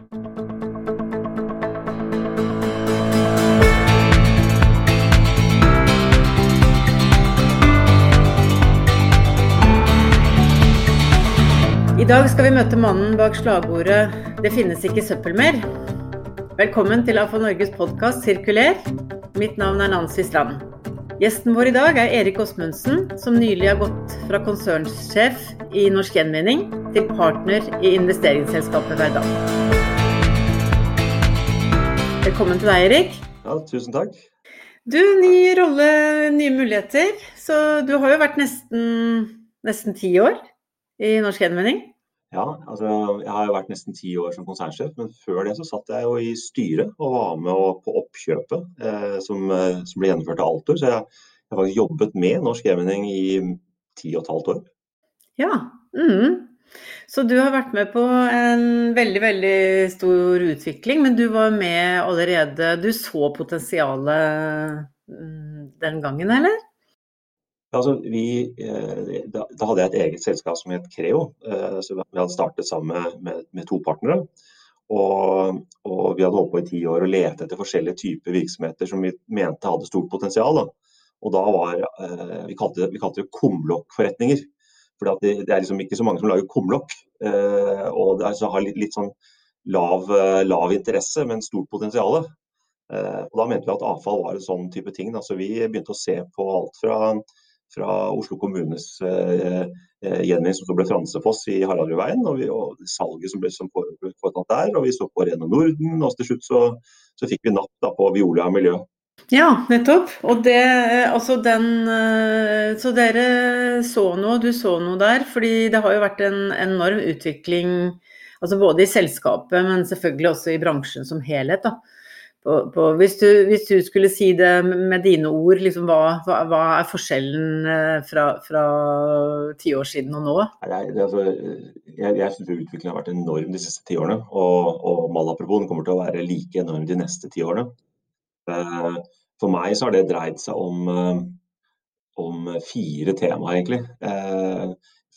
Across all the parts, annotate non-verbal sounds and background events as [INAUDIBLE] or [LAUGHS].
I dag skal vi møte mannen bak slagordet 'Det finnes ikke søppel mer'. Velkommen til AFA Norges podkast 'Sirkuler'. Mitt navn er Nancy Strand. Gjesten vår i dag er Erik Åsmundsen, som nylig har gått fra konsernsjef i Norsk Gjenvinning til partner i investeringsselskapet Verdal. Velkommen til deg, Erik. Ja, tusen takk. Du, ny rolle, nye muligheter. Så du har jo vært nesten, nesten ti år i Norsk Gjenvinning. Ja, altså jeg har jo vært nesten ti år som konsernsjef, men før det så satt jeg jo i styret og var med på oppkjøpet eh, som, eh, som, ble gjennomført av Altor. Så jeg har faktisk jobbet med Norsk Gjenvinning i ti og et halvt år. Ja, mm. Så du har vært med på en veldig, veldig stor utvikling, men du var med allerede Du så potensialet mm, den gangen, eller? Altså, vi, eh, da, da, hadde jeg et eget selskap som het Creo. Eh, så Vi hadde startet sammen med, med, to partnere. Og, og, vi hadde holdt på i ti år og lete etter forskjellige typer virksomheter som vi mente hadde stort potensial. Da. Og da var, eh, Vi kalte vi kalte det kumlokkforretninger. For det, det, er liksom ikke så mange som lager kumlokk. og det er, har litt, litt sånn lav, lav, interesse, men stort potensial. Og Da mente vi at avfall var en sånn type ting. Da. Så vi begynte å se på alt fra fra Oslo kommunes eh, eh, gjenvinning som ble Fransefoss i Haraldrudveien, og, og salget som ble som foretatt der. Og vi så på Reno Norden, og til slutt så, så fikk vi napp på Viola miljø. Ja, nettopp. Og det, altså den eh, Så dere så noe, du så noe der. Fordi det har jo vært en enorm utvikling altså både i selskapet, men selvfølgelig også i bransjen som helhet. på, på, hvis, du, hvis, du, skulle si det med dine ord, liksom, hva, hva, er forskjellen eh, fra, ti år siden og nå? Nei, altså, jeg jeg syns utviklingen har vært enorm de siste ti årene. Og, og Malapropoen kommer til å være like enorm de neste ti årene. Eh, for meg så har det dreid seg om, eh, om fire temaer, egentlig.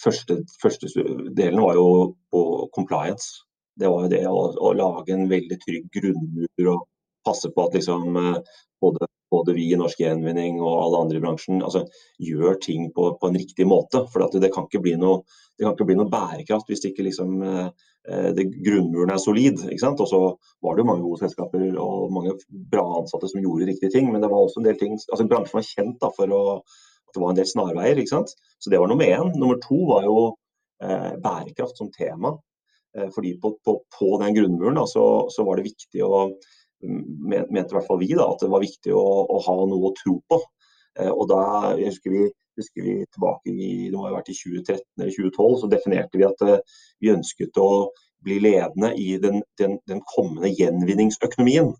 Første, første delen var jo på compliance. Det var jo det å, å lage en veldig trygg grunnmur og passe på at liksom, eh, både, både, vi i Norsk Gjenvinning og alle andre i bransjen altså, gjør ting på, på, en riktig måte. For det kan ikke bli noe, ikke bli noe bærekraft hvis ikke liksom, eh, eh, det, grunnmuren er solid. Og så var det jo mange gode selskaper og mange bra ansatte som gjorde riktige ting. Men det var også en del ting, altså bransjen var kjent da, for å, at det var en del snarveier. ikke sant. Så det var nummer én. Nummer to var jo eh, bærekraft som tema. Eh, fordi på, på, på den grunnmuren da, så, så, var det viktig å mente i hvert fall vi da, at det var viktig å, å ha noe å tro på. Eh, og da jeg husker vi, husker vi tilbake i det må ha vært i 2013 eller 2012, så definerte vi at eh, vi ønsket å bli ledende i den, den, den kommende gjenvinningsøkonomien.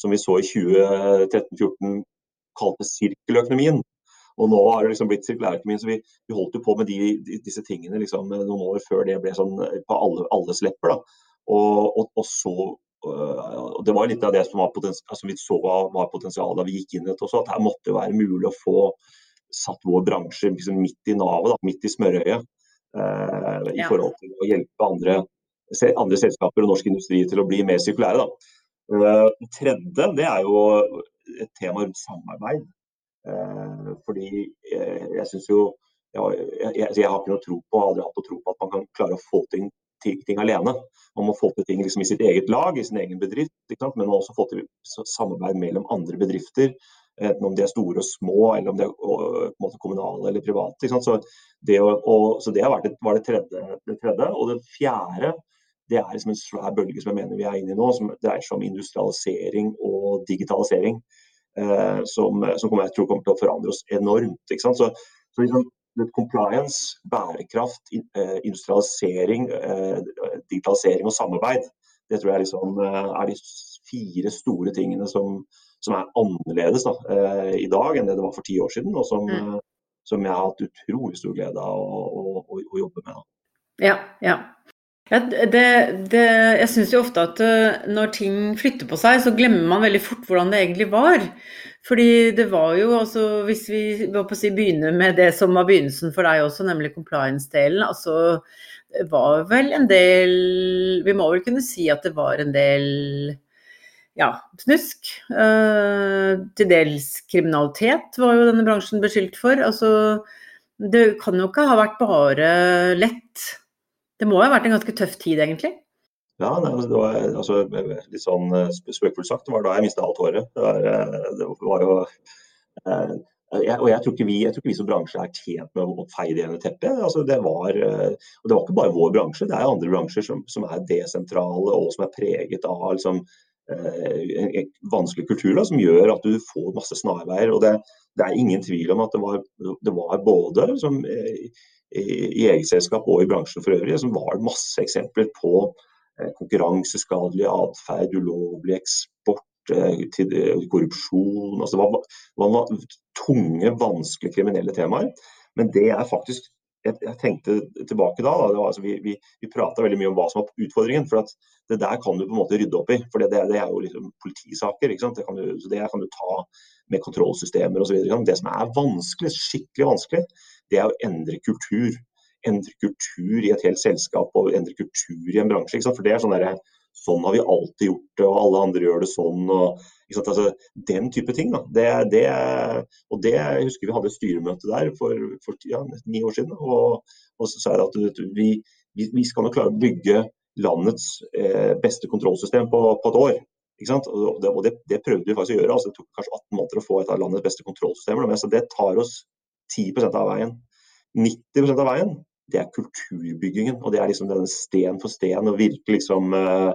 Som vi så i 2013-2014 kalte sirkeløkonomien. Og nå har det liksom blitt sirkulærøkonomien, så vi, vi, holdt jo på med de, de, disse tingene liksom, noen år før det ble sånn på alle, alles lepper. Og, og, og, så og Det var litt av det som, altså vi så var potensialet da vi gikk inn i dette også, at her måtte det være mulig å få satt vår bransje liksom midt i navet, midt i smørøyet. Eh, I forhold til å hjelpe andre, andre, selskaper og norsk industri til å bli mer sirkulære. Eh, det tredje det er jo et tema rundt samarbeid. Eh, fordi eh, jeg syns jo jeg, jeg, jeg, har ikke noe tro på, aldri hatt noe tro på at man kan klare å få ting ting alene. Man må få til ting liksom i sitt eget lag, i sin egen bedrift. Men man må også få til samarbeid mellom andre bedrifter. Enten om de er store og små, eller om de er kommunale eller private. Så det, og, så det vært, var det tredje, det tredje. Og det fjerde det er liksom en svær bølge som jeg mener vi er inne i nå, som dreier seg om industrialisering og digitalisering. Eh, som, som jeg tror kommer til å forandre oss enormt. Så, så liksom, compliance, bærekraft, eh, industrialisering, eh, digitalisering og samarbeid. Det tror jeg liksom eh, er de fire store tingene som, som er annerledes da, i dag enn det det var for ti år siden. Og som, mm. som jeg har hatt utrolig stor glede av å, å, å, å jobbe med. Da. Ja, ja. Ja, det, det, jeg syns jo ofte at når ting flytter på seg, så glemmer man veldig fort hvordan det egentlig var. Fordi det var jo altså Hvis vi si, begynner med det som var begynnelsen for deg også, nemlig compliance-delen. altså det var vel en del Vi må vel kunne si at det var en del ja, snusk. Uh, til dels kriminalitet var jo denne bransjen beskyldt for. Altså, det kan jo ikke ha vært bare lett. Det må jo ha vært en ganske tøff tid, egentlig? Ja, det var altså, litt sånn eh, spøkefullt sagt, det var da jeg mista alt håret. Det var, eh, det var jo eh, jeg, og jeg tror, vi, jeg tror, ikke vi, som bransje er tjent med å feie det under teppet. Altså, det, var, og det var ikke bare vår bransje, det er andre bransjer som, som er desentrale og som er preget av liksom, en vanskelig kultur da, som gjør at du får masse snarveier. og det, det, er ingen tvil om at det var, det var både som, i, i eget selskap og i bransjen for øvrig som var masse eksempler på Eh, konkurranseskadelig atferd, ulovlig eksport, til, korrupsjon altså det, var, var tunge, vanskelige kriminelle temaer. Men det er faktisk jeg, jeg tenkte tilbake da, da altså, Vi, vi, vi prata veldig mye om hva som var utfordringen. for at Det der kan du på en måte rydde opp i. for Det, det er jo liksom politisaker. Det kan, du, det kan du ta med kontrollsystemer osv. Det som er vanskelig, skikkelig vanskelig, det er å endre kultur endre kultur i et helt selskap og endre kultur i en bransje. For det er sånn der, Sånn har vi alltid gjort det, og alle andre gjør det sånn. og altså, Den type ting. det, det, og det, Jeg husker vi hadde et styremøte der for, for ja, ni år siden. Og, og så sa jeg at vi, vi, vi skal nok klare å bygge landets eh, beste kontrollsystem på, på, et år. Og, det, og det, prøvde vi faktisk å gjøre. altså Det tok kanskje 18 måneder å få et av landets beste kontrollsystemer. Men det tar oss 10% av veien. 90% av veien det er kulturbyggingen. Og det er liksom denne sten for sten å virkelig liksom uh,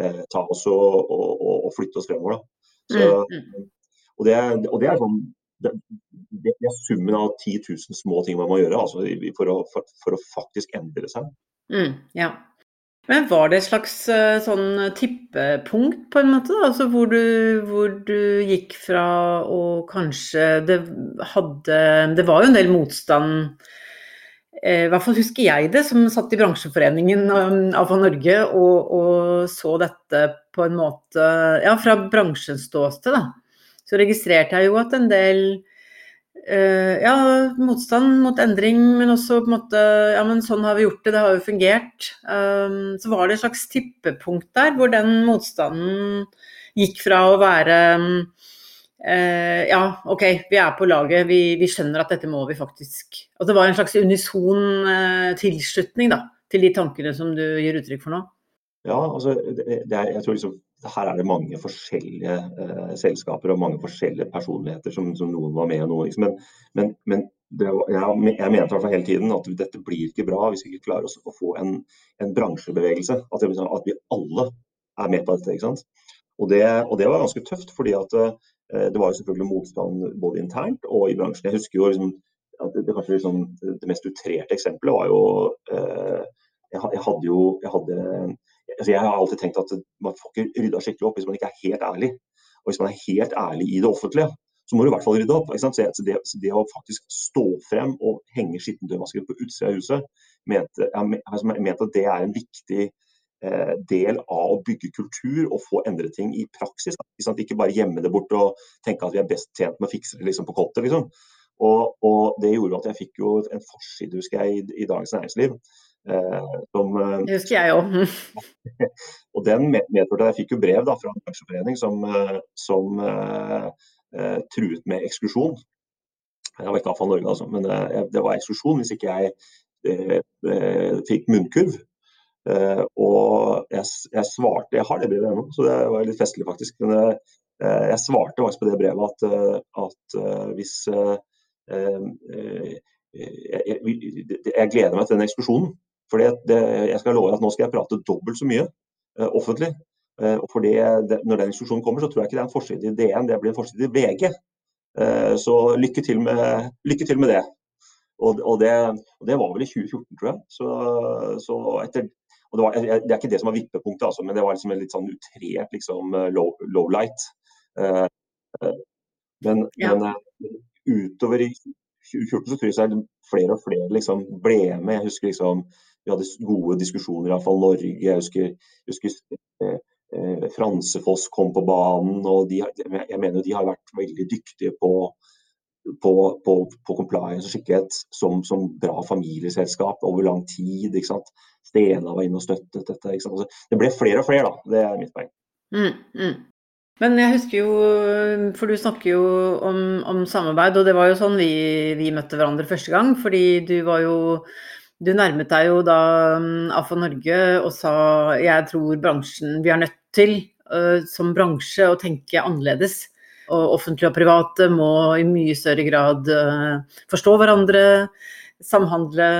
uh, ta oss og, og, og, flytte oss fremover. Så, mm, mm. og, det, og, det, er sånn det, det, er summen av 10 000 små ting man må gjøre altså, for, å, for, for, å, faktisk endre seg. Mm, ja. Men var det et slags uh, sånn tippepunkt, på en måte? Altså, hvor, du, hvor du gikk fra å kanskje Det hadde Det var jo en del motstand Eh, I hvert fall husker jeg det, som satt i bransjeforeningen um, av Norge og, og, så dette på en måte Ja, fra bransjens ståsted, da. Så registrerte jeg jo at en del eh, ja, motstand mot endring, men også på en måte Ja, men sånn har vi gjort det, det har jo fungert. Um, så var det et slags tippepunkt der hvor den motstanden gikk fra å være um, Uh, ja, OK, vi er på laget. Vi, vi, skjønner at dette må vi faktisk At det var en slags unison uh, tilslutning da, til de tankene som du gir uttrykk for nå? Ja, altså, det, det er, jeg tror liksom, her er det mange forskjellige uh, selskaper og mange forskjellige personligheter som, som noen var med og noen liksom. Men, men, men det, jeg, jeg mente i hele tiden at dette blir ikke bra hvis vi ikke klarer oss å få en, en bransjebevegelse. At, at, vi alle er med på dette. ikke sant? Og det, og det var ganske tøft, fordi at Eh, det var jo selvfølgelig motstand både internt og i bransjen. Jeg husker jo liksom, at det, kanskje liksom, det mest utrerte eksempelet var jo eh, jeg, jeg, hadde jo jeg, hadde, altså jeg har alltid tenkt at man får ikke rydda skikkelig opp hvis man ikke er helt ærlig. Og hvis man er helt ærlig i det offentlige, så må du i hvert fall rydde opp. Så, det, så, det, å faktisk stå frem og henge skittentøymasker på utsida av huset, mente, jeg, altså, jeg mente at det er en viktig Eh, del av å bygge kultur og få endre ting i praksis. Ikke, ikke bare gjemme det bort og tenke at vi er best tjent med å fikse det liksom, på kottet. Liksom. Og, og, det gjorde at jeg fikk jo en forside husker jeg, i, i Dagens Næringsliv. Eh, som, eh, det husker jeg òg. [LAUGHS] og den medførte at jeg fikk jo brev da, fra en bransjeforening som, eh, som eh, truet med eksklusjon. Jeg var ikke avfall Norge, altså, men det, det var eksklusjon hvis ikke jeg eh, fikk munnkurv. Uh, og jeg, jeg, svarte Jeg har det brevet ennå, så det var litt festlig, faktisk. Men uh, jeg svarte faktisk på det brevet at, at hvis jeg, jeg, gleder meg til den ekskursjonen. For jeg skal love at nå skal jeg prate dobbelt så mye offentlig. og for det, Når den ekskursjonen kommer, så tror jeg ikke det er en forside i DN, det blir en forside i VG. så lykke til med, lykke til med det. Og, og, det, og, det, var vel i 2014, tror jeg. Så, så etter det, var, det, er ikke det som var vippepunktet, altså, men det var liksom en litt sånn utrert liksom, eh, low, low light. Uh, uh, men, ja. men uh, utover i 2014 så tror jeg flere og flere liksom ble med. Jeg husker liksom vi hadde gode diskusjoner, iallfall Norge. Jeg husker, jeg husker Fransefoss kom på banen. og de, Jeg mener de har vært veldig dyktige på på, på, på, compliance og skikkethet som, som, bra familieselskap over lang tid. ikke sant? Stena var inne og støttet dette. ikke sant? Altså, det ble flere og flere, da. Det er mitt poeng. Mm, mm. Men jeg husker jo, for du snakker jo om, om, samarbeid, og det var jo sånn vi, vi, møtte hverandre første gang. Fordi du var jo Du nærmet deg jo da AFA Norge og sa jeg tror bransjen Vi er nødt til uh, som bransje å tenke annerledes. Og offentlige og private må i mye større grad uh, forstå hverandre, samhandle.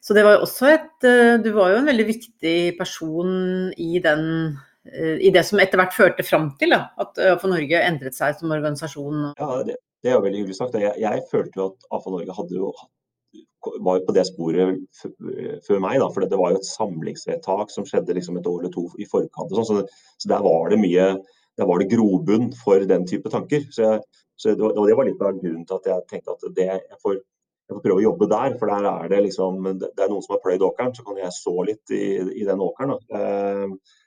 Så det var jo også et uh, Du var jo en veldig viktig person i den i det som etter hvert førte fram til da, at AFA Norge endret seg som organisasjon? Ja, det, det er veldig hyggelig sagt. Jeg, jeg følte jo at AFA Norge hadde jo var jo på det sporet før meg, da, for det var jo et samlingsvedtak som skjedde liksom et år eller to i forkant. sånn, så, så, der var det mye der var det grobunn for den type tanker. Så, jeg, så det, var, det, var, litt av grunnen til at jeg tenkte at det, jeg, får, jeg får prøve å jobbe der. For der er det liksom Det er noen som har pløyd åkeren, så kan jeg så litt i, i den åkeren. Eh,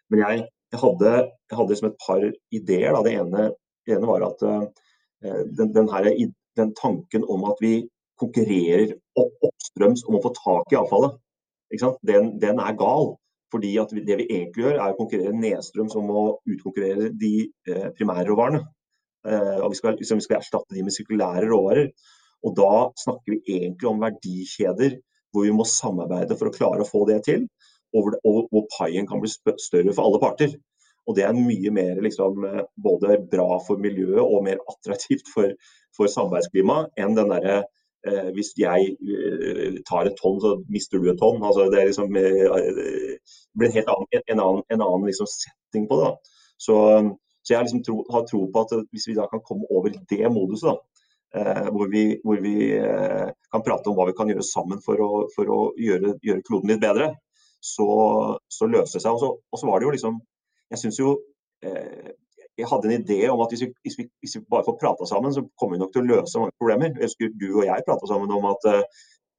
men jeg, jeg, hadde, jeg hadde liksom et par ideer. Da. Det ene, det ene var at eh, den, den, her, den tanken om at vi konkurrerer opp oppstrøms om å få tak i avfallet. Den, den, er gal. Fordi at Det vi egentlig gjør, er å konkurrere nedstrøms om å utkonkurrere de eh, primærråvarene. Eh, og vi skal, liksom, vi skal erstatte de med sirkulære råvarer. Og Da snakker vi egentlig om verdikjeder hvor vi må samarbeide for å klare å få det til. Og hvor paien kan bli større for alle parter. Og Det er mye mer liksom, eh, både bra for miljøet og mer attraktivt for, for samarbeidsklimaet enn den derre eh, hvis jeg eh, tar et tonn, så mister du et tonn. Altså, det, liksom, eh, blir en helt annen, en annen, en annen liksom, setting på det. Så, så jeg liksom tro, har tro på at hvis vi da kan komme over det moduset, da, eh, hvor vi, hvor vi eh, kan prate om hva vi kan gjøre sammen for å, for å gjøre, gjøre, kloden litt bedre, så, så løser det seg. Og så var det jo liksom Jeg syns jo eh, jeg hadde en idé om at hvis vi, hvis vi, hvis vi bare får prata sammen, så kommer vi nok til å løse mange problemer. Jeg husker du og jeg prata sammen om at uh,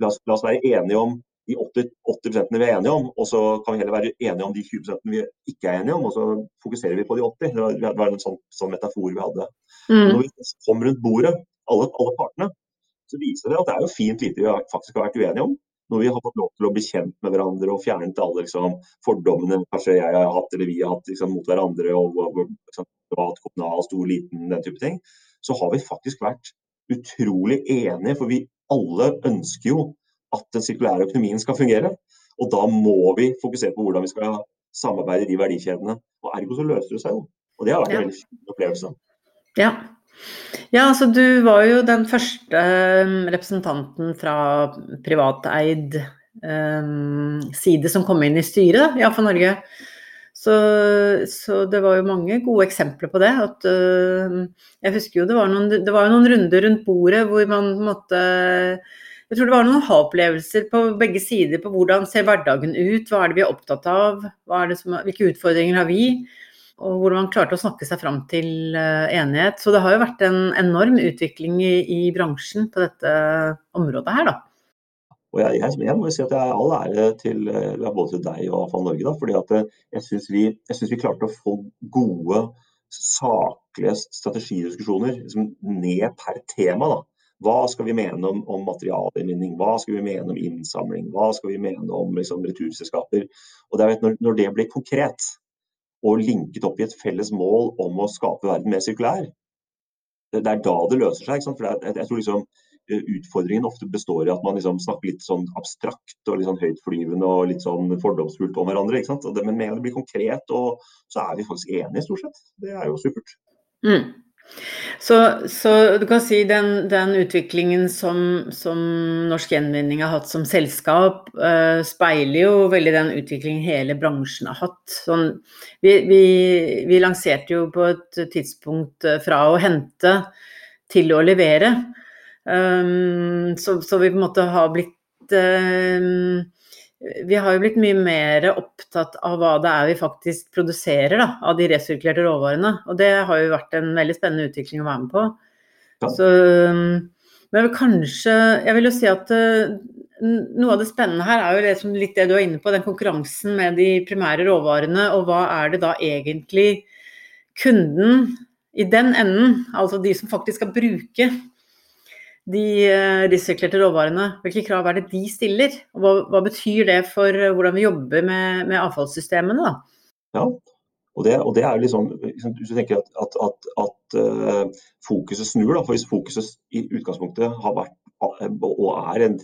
la, oss, la, oss, være enige om de 80, 80 vi er enige om, og så kan vi heller være enige om de 20 vi ikke er enige om, og så fokuserer vi på de 80. Det var, en sånn, sånn, metafor vi hadde. Mm. Når vi kom rundt bordet, alle, alle partene, så viser det at det er jo fint lite vi faktisk har vært uenige om når vi har fått lov til å bli kjent med hverandre og fjernet alle liksom, fordommene kanskje jeg har hatt eller vi har hatt liksom, mot hverandre, og, og liksom, privat, kommunal, stor, liten, den type ting, så har vi faktisk vært utrolig enige. For vi alle ønsker jo at den sirkulære økonomien skal fungere. Og da må vi fokusere på hvordan vi skal samarbeide i de verdikjedene. Og ergo så løser det seg jo. Og det har vært ja. en veldig fin opplevelse. Ja, ja, altså du var jo den første um, representanten fra privateid um, side som kom inn i styret ja, for Norge. Så, så, det var jo mange gode eksempler på det. At, uh, jeg husker jo det var, noen, det var noen runder rundt bordet hvor man måtte Jeg tror det var noen ha-opplevelser på begge sider på hvordan ser hverdagen ut, hva er det vi er opptatt av, som, hvilke utfordringer har vi? og hvordan man klarte å snakke seg fram til eh, enighet. Så det har jo vært en enorm utvikling i, i bransjen på dette området her, da. Og jeg, jeg, jeg, må si at jeg er all ære til eh, både til deg og Avfall Norge. Da, fordi at eh, jeg syns vi, vi, klarte å få gode, saklige strategidiskusjoner liksom, ned per tema. da. Hva skal vi mene om, om materialinnvinning, hva skal vi mene om innsamling, hva skal vi mene om liksom, returselskaper. Og det, når, når det blir konkret, og linket opp i et felles mål om å skape verden mer sirkulær. Det, er da det løser seg. For jeg, jeg tror liksom eh, Utfordringen ofte består i at man liksom snakker litt sånn abstrakt og litt sånn høytflyvende og litt sånn fordomsfullt om hverandre. Det, men med det blir konkret, og så er vi faktisk enige, stort sett. Det er jo supert. Mm. Så, så, du kan si den, den utviklingen som, som, Norsk Gjenvinning har hatt som selskap, uh, speiler jo veldig den utviklingen hele bransjen har hatt. Sånn, vi, vi, vi, lanserte jo på et tidspunkt eh, fra å hente til å levere. Um, så, så, vi på en måte har blitt um, vi har jo blitt mye mer opptatt av hva det er vi faktisk produserer da, av de resirkulerte råvarene. Og det har jo vært en veldig spennende utvikling å være med på. Så, men kanskje Jeg vil jo si at uh, noe av det spennende her er jo det som, litt det du er inne på, den konkurransen med de primære råvarene. Og hva er det da egentlig kunden i den enden, altså de som faktisk skal bruke de eh, resirkulerte råvarene, hvilke krav er det de stiller? Og hva, hva betyr det for hvordan vi jobber med, med avfallssystemene? Da? Ja, og det, og det, er jo liksom, Hvis du tenker at, at, at, at uh, fokuset snur, da, for hvis fokuset i utgangspunktet har vært og er en,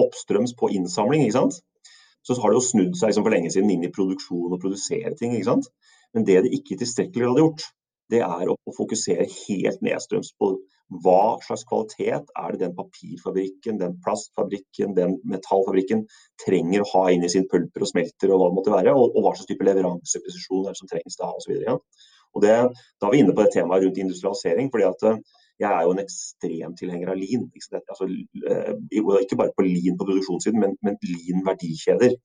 oppstrøms på innsamling, ikke sant? så har det jo snudd seg liksom for lenge siden inn i produksjon og produsere ting. ikke sant? Men det det ikke i tilstrekkelig grad har gjort, det er å, fokusere helt nedstrøms på hva slags kvalitet er det den papirfabrikken, den plastfabrikken, den metallfabrikken trenger å ha inn i sin pulper og smelter og hva det måtte være, og, og hva slags type leveransepresisjon som trengs da osv. Ja. Og det, da er vi inne på det temaet rundt industrialisering. fordi at eh, jeg er jo en ekstrem tilhenger av lean. Ikke, altså, eh, ikke bare på lean på produksjonssiden, men, men lean verdikjeder.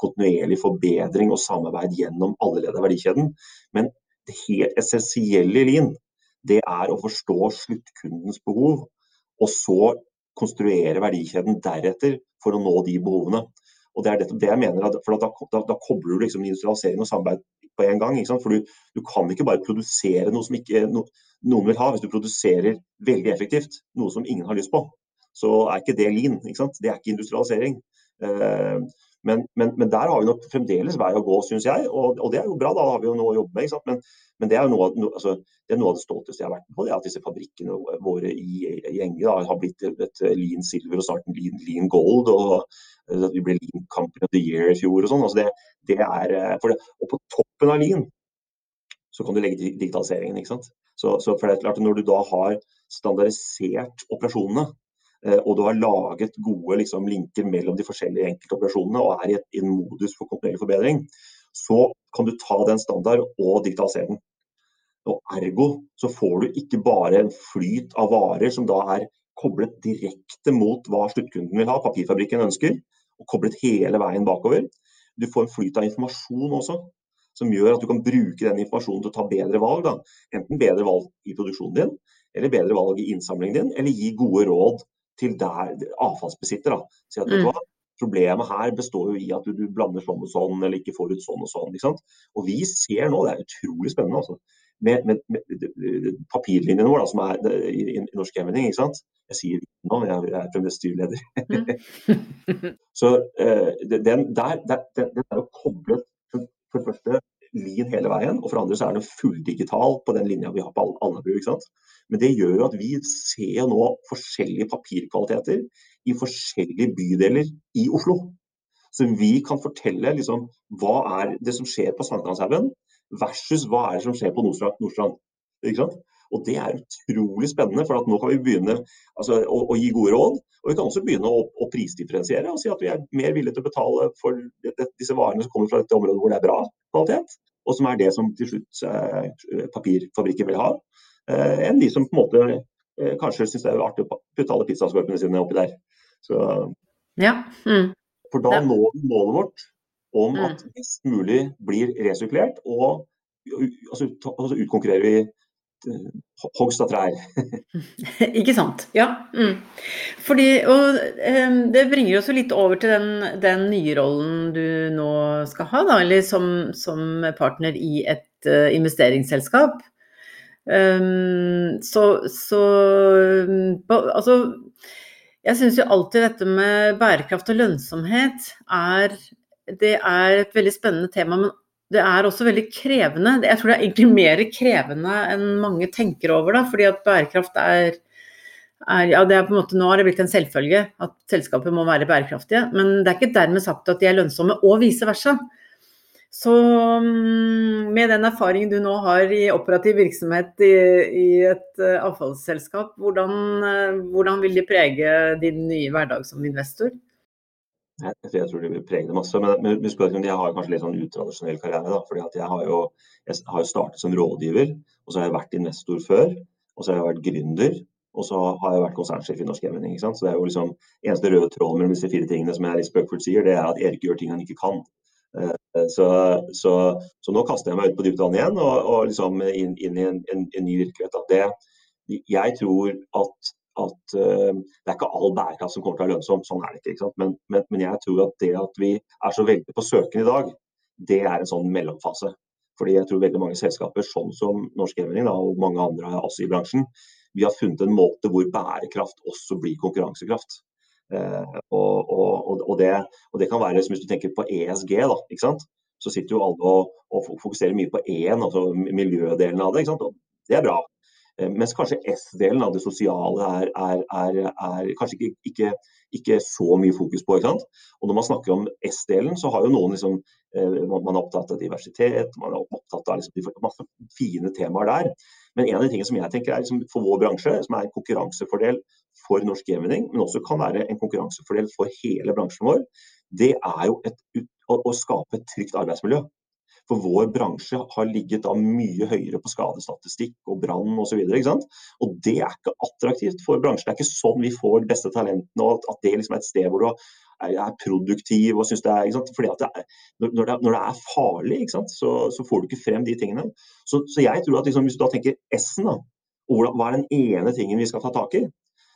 Kontinuerlig forbedring og samarbeid gjennom alle ledd av verdikjeden. Men det helt essensielle Lean, det er å forstå sluttkundens behov, og så konstruere verdikjeden deretter for å nå de behovene. Og Det er det, jeg mener, for da, da, da, kobler du liksom industrialisering og samarbeid på en gang. For du, du, kan ikke bare produsere noe som ikke no, noen vil ha. Hvis du produserer veldig effektivt noe som ingen har lyst på, så er ikke det lean. Ikke det er ikke industrialisering. Uh, men, men, men, der har vi nok fremdeles vei å gå, syns jeg. Og, og, det er jo bra, da har vi jo noe å jobbe med. Men, men, det er jo noe, no, altså, det noe av det stolteste jeg har vært med på. det er At disse fabrikkene våre i, i Enge da, har blitt et lean silver og snart lean, lean gold. og at Vi ble Lean Company of the Year i fjor og sånn. Altså det, det er, eh, det, og på toppen av lean så kan du legge digitaliseringen. ikke sant? Så, så for det er klart Når du da har standardisert operasjonene, Eh, og du har laget gode liksom, linker mellom de forskjellige enkeltoperasjonene og er i en modus for kontinuerlig forbedring, så kan du ta den standard og digitalisere den. Og Ergo så får du ikke bare en flyt av varer som da er koblet direkte mot hva sluttkunden vil ha, papirfabrikken ønsker, og koblet hele veien bakover. Du får en flyt av informasjon også, som gjør at du kan bruke den informasjonen til å ta bedre valg. Da. Enten bedre valg i produksjonen din, eller bedre valg i innsamlingen din, eller gi gode råd til der avfallsbesitter. da. Si at, mm. Problemet her består jo i at du, du, blander sånn og sånn, eller ikke får ut sånn og sånn. ikke sant? Og vi ser nå, det er utrolig spennende, altså, med, med, med papirlinjene våre da, som er i, i, i Norsk Gjenvinning. ikke sant? Jeg sier det nå, jeg, jeg er fremdeles styreleder. Mm. [LAUGHS] Så uh, den, der, der, den, den er jo koblet for, for det første Lin hele veien, og for andre så er den fulldigital på den linja vi har på Alnabru. ikke sant? Men det gjør jo at vi ser nå forskjellige papirkvaliteter i forskjellige bydeler i Oslo. Så vi kan fortelle liksom, hva er det som skjer på Sankthanshaugen versus hva er det som skjer på Nordstrand. Og Det er utrolig spennende, for nå kan vi begynne altså, å, å, gi gode råd. Og vi kan også begynne å, å, prisdifferensiere og si at vi er mer villige til å betale for disse varene som kommer fra dette området hvor det er bra kvalitet, og som er det som til slutt eh, papirfabrikken vil ha. Eh, enn de som på en måte eh, kanskje syns det er artig å putte alle pizzaskorpene sine oppi der. Så, ja. mm. For da når vi målet vårt om mm. at mest mulig blir resirkulert, og altså, altså utkonkurrerer vi hogst av trær. [LAUGHS] Ikke sant. Ja. Mm. Fordi, og um, det bringer oss jo litt over til den, den, nye rollen du nå skal ha, da, eller som, som partner i et uh, investeringsselskap. Um, så, så Altså, jeg syns jo alltid dette med bærekraft og lønnsomhet er Det er et veldig spennende tema, men det er også veldig krevende. Jeg tror det er egentlig mer krevende enn mange tenker over, da, fordi at bærekraft er, er ja, det er på en måte, Nå har det blitt en selvfølge at selskapet må være bærekraftige, men det er ikke dermed sagt at de er lønnsomme, og vice versa. Så mm, med den erfaringen du nå har i operativ virksomhet i, i et uh, avfallsselskap, hvordan, uh, hvordan, vil de prege din nye hverdag som investor? Jeg, jeg tror de vil prege det masse. Men, men husk at jeg har kanskje litt sånn utradisjonell karriere. Da, fordi jeg har, jo, jeg har jo startet som rådgiver, og så har jeg vært investor før. Og så har jeg vært gründer, og så har jeg vært konsernsjef i Norsk Gjenvinning. Så det er jo liksom eneste røde tråden mellom disse fire tingene som jeg litt spøkefullt sier, det er at Erik gjør ting han ikke kan. Eh, så, så, så, nå kaster jeg meg ut på dypt vann igjen og, og liksom inn, inn, i en, en, en ny virkelighet. Det, jeg tror at, at uh, det er ikke all bærekraft som kommer til å være lønnsom, sånn er det ikke. ikke men, men, men, jeg tror at det at vi er så veldig på søken i dag, det er en sånn mellomfase. Fordi jeg tror veldig mange selskaper, sånn som Norsk Gjenvinning og mange andre også i bransjen, vi har funnet en måte hvor bærekraft også blir konkurransekraft. Eh, og, og, og, det, og, det, kan være, hvis du tenker på ESG, da, så sitter jo alle og, fokuserer mye på E-en, altså miljødelen av det. ikke sant? Det er bra. Eh, mens kanskje S-delen av det sosiale er, er, er, er kanskje ikke, ikke, ikke, så mye fokus på. ikke sant? Og Når man snakker om S-delen, så har jo noen liksom, eh, man er opptatt av diversitet, man er opptatt av liksom, masse fine temaer der. Men en av de tingene som jeg tenker er liksom, for vår bransje, som er en konkurransefordel for norsk gaming, men også kan være en konkurransefordel for hele bransjen vår, det er jo et, å, å skape et trygt arbeidsmiljø. For vår bransje har ligget da mye høyere på skadestatistikk og brann osv. Og, det er ikke attraktivt for bransjen. Det er ikke sånn vi får de beste talentene, og at det liksom er et sted hvor du er produktiv og synes det er Fordi det er, når, det er, når, det er, farlig, så, så, får du ikke frem de tingene. Så, så jeg tror at liksom, hvis du da tenker S-en, da, hva er den ene tingen vi skal ta tak i?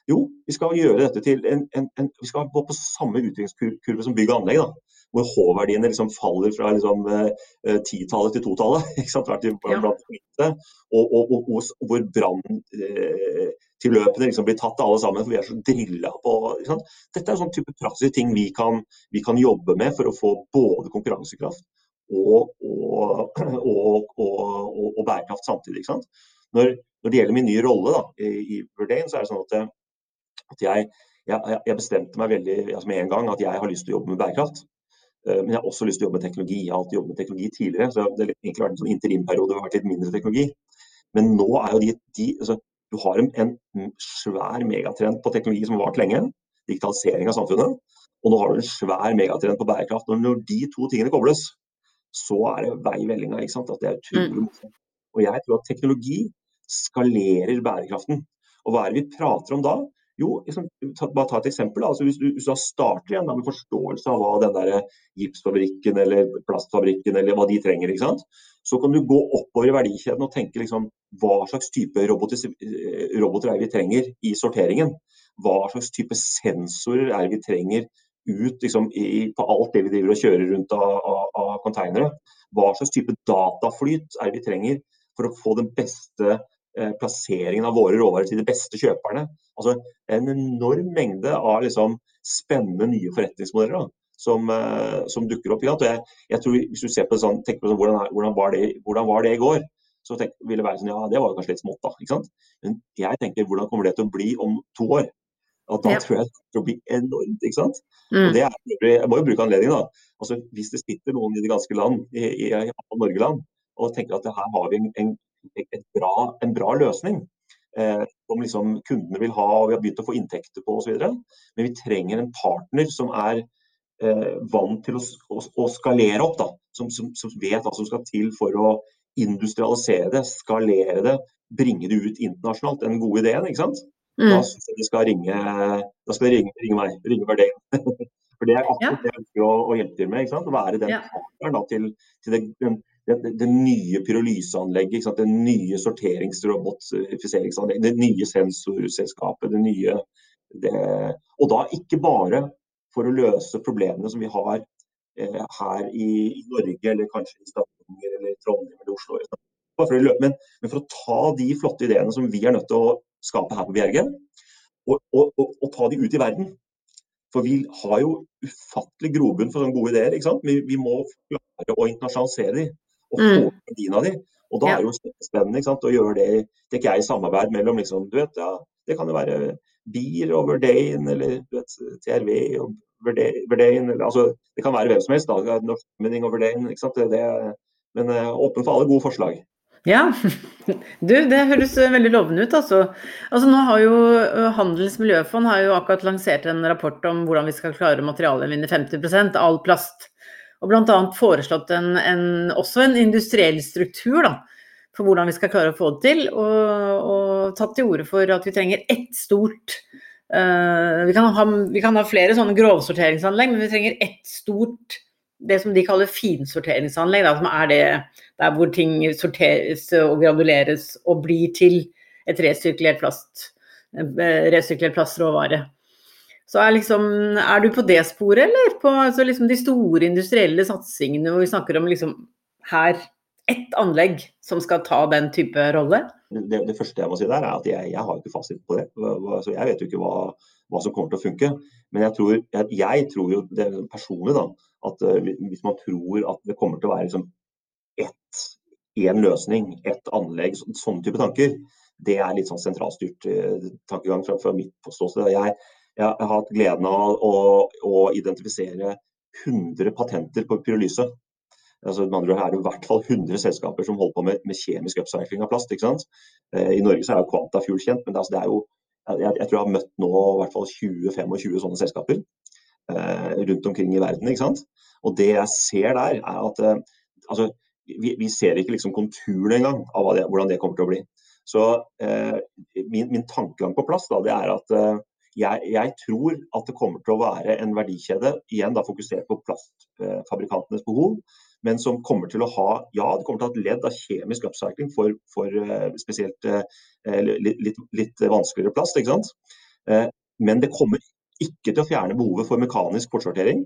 Jo, vi skal gjøre dette til en, en, en vi skal gå på samme utviklingskurve som bygg og anlegg. da hvor H-verdiene liksom faller fra liksom, uh, titallet til totallet. [LAUGHS] Ja. Og, og, og, og, hvor branntilløpene uh, liksom blir tatt alle sammen, for vi er så drilla på Dette er sånn type praktiske ting vi kan, vi kan, jobbe med for å få både konkurransekraft og, [CLEARS THROAT] bærekraft samtidig. Når, når, det gjelder min nye rolle da, i, i Verdane, så er det sånn at, at jeg, jeg, jeg, bestemte meg veldig altså med en gang at jeg har lyst til å jobbe med bærekraft. Eh, men jeg har også lyst til å jobbe med teknologi. Jeg har alltid jobbet med teknologi tidligere. så Det har egentlig vært en sånn interimperiode hvor det har vært litt mindre teknologi. Men nå er jo de, de altså, Du har en, svær megatrend på teknologi som har vart lenge. Digitalisering av samfunnet. Og nå har du en svær megatrend på bærekraft. Og når de to tingene kobles, så er det vei i vellinga. Ikke sant? At det er utrolig mm. morsomt. Og jeg tror at teknologi skalerer bærekraften. Og hva er det vi prater om da? Jo, liksom, bare ta et eksempel. Altså, hvis, du, starter igjen da, med forståelse av hva den der gipsfabrikken eller plastfabrikken eller hva de trenger, så kan du gå oppover i verdikjeden og tenke liksom, hva slags type roboter, roboter er vi trenger i sorteringen. Hva slags type sensorer er vi trenger ut liksom, i, på alt det vi driver og kjører rundt av, av, av containere. Hva slags type dataflyt er vi trenger for å få den beste Eh, plasseringen av våre råvarer til de beste kjøperne. Altså En enorm mengde av liksom, spennende nye forretningsmodeller da, som, uh, som, dukker opp. Jeg, jeg, tror Hvis du ser på det sånn, tenker på sånn, hvordan, hvordan, var det, hvordan, var det, i går, så tenk, vil det være sånn ja, det var kanskje litt smått, da. ikke sant? Men jeg tenker hvordan kommer det til å bli om to år? At da ja. tror jeg det kommer til å bli enormt. ikke sant? Mm. Og det er, Jeg må jo bruke anledningen. da. Altså Hvis det sitter noen i det ganske land, i, i, i Norgeland, og tenker at her har vi en, en bra, en bra løsning. Eh, som liksom kundene vil ha og vi har begynt å få inntekter på osv. Men vi trenger en partner som er eh, vant til å, å, å, skalere opp. Da, som, som, som, vet hva som skal til for å industrialisere det, skalere det, bringe det ut internasjonalt. Den gode ideen. ikke sant? Mm. Da syns jeg de skal ringe, da skal de ringe, ringe meg, ringe Verdane. [LAUGHS] For det er akkurat det jeg ønsker å, å hjelpe til med. ikke sant? Å være den ja. partneren til, til det, den det, det, nye pyrolyseanlegget, det nye sorteringsrobotifiseringsanlegget, det nye sensorselskapet, det nye det, Og da ikke bare for å løse problemene som vi har eh, her i, i, Norge, eller kanskje i Stavanger, eller Trondheim eller Oslo. For løpe, men, men, for å ta de flotte ideene som vi er nødt til å skape her på Bjerge, og, og, og, og ta de ut i verden. For vi har jo ufattelig grobunn for sånne gode ideer. Vi, vi, må klare å internasjonalisere dem og få mm. verdien av. Og da ja. er det jo spennende sant, å gjøre det tenker jeg, i samarbeid mellom liksom, du vet, ja, Det kan jo være BIR og Verdane, eller du vet, TRV og Verdane. Altså, det kan være hvem som helst. da, Norskmenning og Verdane. Ikke sant? Det, det, men uh, åpen for alle gode forslag. Ja, [LAUGHS] du det høres veldig lovende ut. Altså. altså nå har jo eh, Handels miljøfond har jo akkurat lansert en rapport om hvordan vi skal klare materialgjenvinne 50% all plast og bl.a. foreslått en, en, også en industriell struktur da, for hvordan vi skal klare å få det til. Og, og tatt til orde for at vi trenger ett stort uh, vi, kan ha, vi, kan ha, flere sånne grovsorteringsanlegg, men vi trenger ett stort det som de kaller finsorteringsanlegg, da, som er det der hvor ting sorteres og graduleres og blir til et resirkulert plast, eh, resirkulert plastråvare. Så er, liksom, er du på det sporet, eller på altså liksom de store industrielle satsingene hvor vi snakker om liksom her ett anlegg som skal ta den type rolle? Det, det første jeg må si der, er at jeg, jeg har ikke fasit på det. Så jeg vet jo ikke hva, hva, som kommer til å funke. Men jeg tror, jeg, jeg tror jo det personlig da, at uh, hvis man tror at det kommer til å være liksom, ett, én løsning, ett anlegg, sånne type tanker, det er litt sånn sentralstyrt uh, tankegang fra, fra mitt ståsted. Jeg, jeg, har hatt gleden av å, å identifisere 100 patenter på pyrolyse. Altså, med andre er det i hvert fall 100 selskaper som holder på med, med kjemisk upcycling av plast. Eh, I Norge er jo Quantafuel kjent, men det, altså, det er jo, jeg, jeg, tror jeg har møtt nå i hvert fall 20-25 sånne selskaper eh, rundt omkring i verden. Og det jeg ser der, er at eh, altså, vi, vi, ser ikke liksom konturene engang av det, hvordan det kommer til å bli. Så eh, min, min, tankegang på plast da, det er at eh, jeg, jeg, tror at det kommer til å være en verdikjede, igjen da fokusert på plastfabrikantenes behov, men som kommer til å ha ja, det kommer til å ha et ledd av kjemisk upcycling for, for uh, spesielt uh, litt, litt, vanskeligere plast. ikke sant? Uh, men det kommer ikke til å fjerne behovet for mekanisk bortsortering.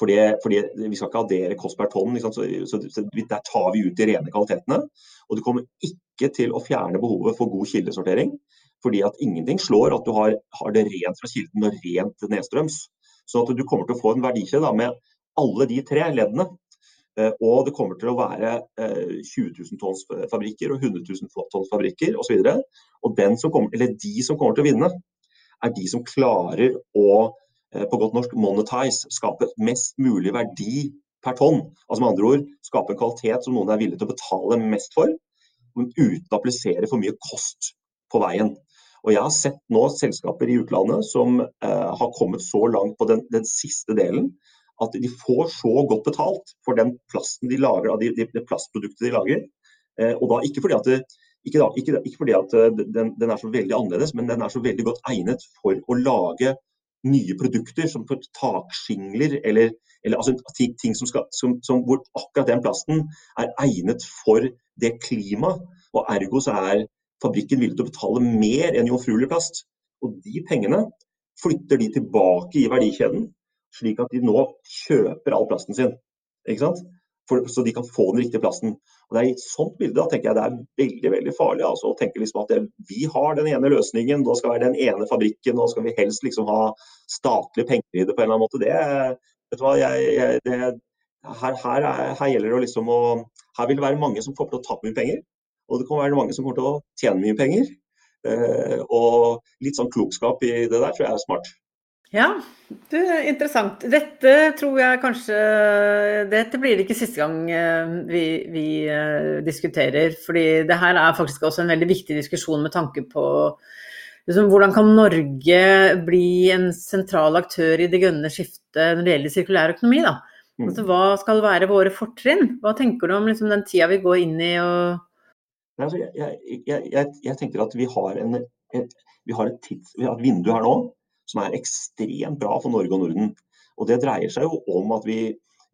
Fordi, fordi, Vi skal ikke addere kost per tonn, så, så, så, der tar vi ut de rene kvalitetene. Og det kommer ikke til å fjerne behovet for god kildesortering. Fordi at ingenting slår at du har, har det rent fra kilden og rent nedstrøms. Så at du kommer til å få en verdikjede med alle de tre leddene Eh, og det kommer til å være 20 eh, 000 tonns fabrikker og 100 000 tonns fabrikker osv. Og, og den som kommer, eller de som kommer til å vinne, er de som klarer å eh, på godt norsk monetize, skape mest mulig verdi per tonn. Altså med andre ord skape en kvalitet som noen er villig til å betale mest for, uten å applisere for mye kost på veien. Og Jeg har sett nå selskaper i utlandet som eh, har kommet så langt på den, den siste delen at de får så godt betalt for den plasten de lager, de, de, de plastproduktet de lager. Eh, og da ikke fordi at, det, ikke da, ikke, ikke fordi at eh, den, den, er så veldig annerledes, men den er så veldig godt egnet for å lage nye produkter som takskingler eller, eller altså, ting som skal, som, som, hvor akkurat den plasten er egnet for det klimaet. Og ergo så er fabrikken villig til å betale mer enn jomfruelig plast. Og de pengene flytter de tilbake i verdikjeden slik at de nå kjøper all plasten sin. For, så de kan få den riktige plasten. Og det er I et sånt bilde da, tenker jeg det er veldig veldig farlig altså, å tenke liksom at det, vi har den ene løsningen, da skal være den ene fabrikken, og skal vi helst liksom ha statlige penger i det på en eller annen måte. Det, hva, jeg, jeg, det, her, her, er, her, gjelder det liksom å Her vil det være mange som får til å tape mye penger, og det kan være mange som kommer til å tjene mye penger. Eh, og litt sånn klokskap i det der tror jeg er smart. Ja, det er interessant. Dette tror jeg kanskje Dette blir det ikke siste gang eh, vi, vi uh, diskuterer. fordi det her er faktisk også en veldig viktig diskusjon med tanke på liksom, hvordan kan Norge bli en sentral aktør i det grønne skiftet når det gjelder sirkulær økonomi. da. Mm. Altså, hva skal være våre fortrinn? Hva tenker du om liksom, den tida vi går inn i? og altså, jeg, jeg, jeg, jeg, tenker at vi har, en, et, vi har et, tids, vi har et vindu her nå som er ekstremt bra for Norge og Norden. Og Det dreier seg jo om at vi,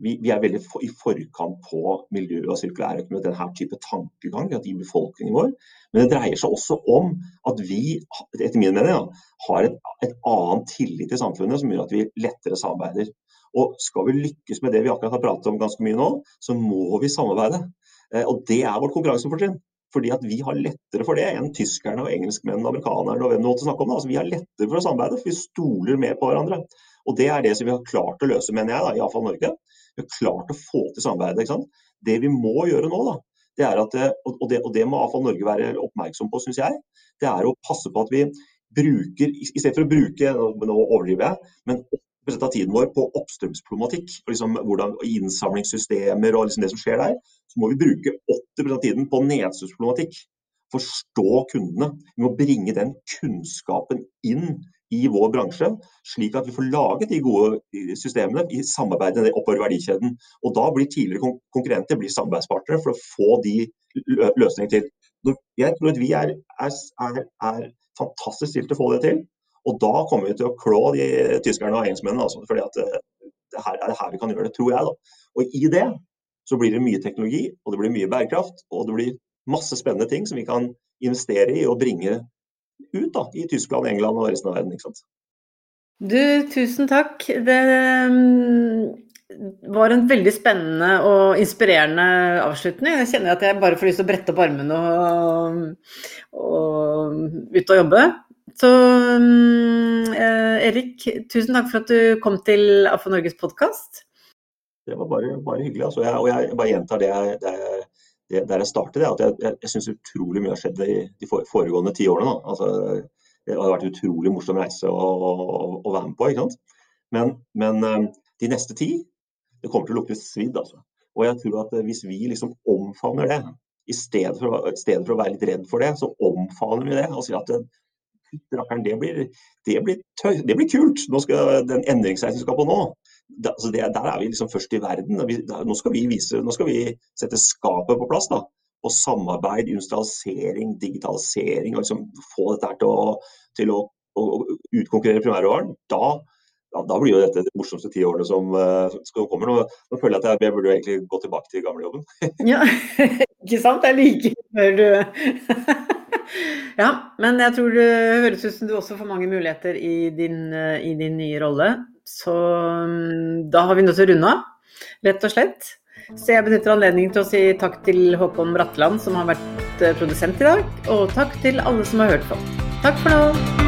vi, vi er veldig for, i forkant på miljø og sirkulær økonomi, denne type tankegang i befolkningen vår. Men det dreier seg også om at vi etter min mening, ja, har et, et annet tillit til samfunnet som gjør at vi lettere samarbeider. Og Skal vi lykkes med det vi akkurat har pratet om ganske mye nå, så må vi samarbeide. Eh, og Det er vårt konkurransefortrinn. Fordi at vi har lettere for det enn tyskerne og engelskmennene og amerikanerne og hvem du måtte snakke om. Altså, vi har lettere for å samarbeide, for vi stoler mer på hverandre. Og Det er det som vi har klart å løse, mener jeg, da, iallfall Norge. Vi har klart å få til samarbeid. Det vi må gjøre nå, da, det er at, og det, og det må iallfall Norge være oppmerksom på, syns jeg, det er å passe på at vi bruker, i stedet for å bruke, nå overdriver jeg, men av tiden vår på oppstrømsproblematikk og liksom hvordan innsamlingssystemer og liksom det som skjer der, så må vi bruke 80 av tiden på nedsynsproblematikk. Forstå kundene. Vi må bringe den kunnskapen inn i vår bransje, slik at vi får laget de gode systemene i samarbeid med oppover verdikjeden. Og Da blir tidligere konkurrenter blir samarbeidspartnere for å få de løsningene til. Jeg tror at vi er, er, er fantastisk stilt til å få det til. Og da kommer vi til å klå de tyskerne og engelskmennene. Altså, fordi at eh, det her er det her vi kan gjøre det, tror jeg. Da. Og i det så blir det mye teknologi, og det blir mye bærekraft, og det blir masse spennende ting som vi kan investere i og bringe ut da, i Tyskland, England og resten av verden. ikke sant? Du, tusen takk. Det, var en veldig spennende og inspirerende avslutning. Jeg kjenner at jeg bare får lyst til å brette opp armene og, og ut og jobbe. Så eh, Erik, tusen takk for at du kom til AFO Norges podkast. Det var bare, bare hyggelig. Altså. Jeg, og jeg bare gjentar det jeg, det det, der jeg startet, at jeg, jeg, jeg syns utrolig mye har skjedd de, de foregående ti årene. Altså, det har vært en utrolig morsom reise å, å, å være med på. ikke sant? Men, men eh, de neste ti det kommer til å lukte svidd. altså. Og jeg tror at eh, hvis vi liksom omfavner det, i stedet for, stedet for å være litt redd for det, så omfavner vi det og sier at eh, det blir, det, blir tøy, det blir kult. Nå skal Den endringsreisen skal på nå, da, altså det, der er vi liksom først i verden. Vi, der, nå, skal vi vise, nå skal vi sette skapet på plass. da, Og samarbeid, industrialisering, digitalisering. og liksom Få dette til å, til å, å, å utkonkurrere primærråvaren. Da ja, da blir jo dette de morsomste ti årene som, uh, som kommer. Nå, nå, føler jeg at jeg, jeg burde egentlig gå tilbake til gamlejobben. [LAUGHS] ja, [LAUGHS] ikke sant? Det er like du [LAUGHS] Ja, men jeg tror det høres ut som du også får mange muligheter i din, uh, i din nye rolle. Så um, da har vi nødt til å runde av, rett og slett. Så jeg benytter anledningen til å si takk til Håkon Bratteland, som har vært eh, produsent i dag. Og takk til alle som har hørt på. Takk for nå.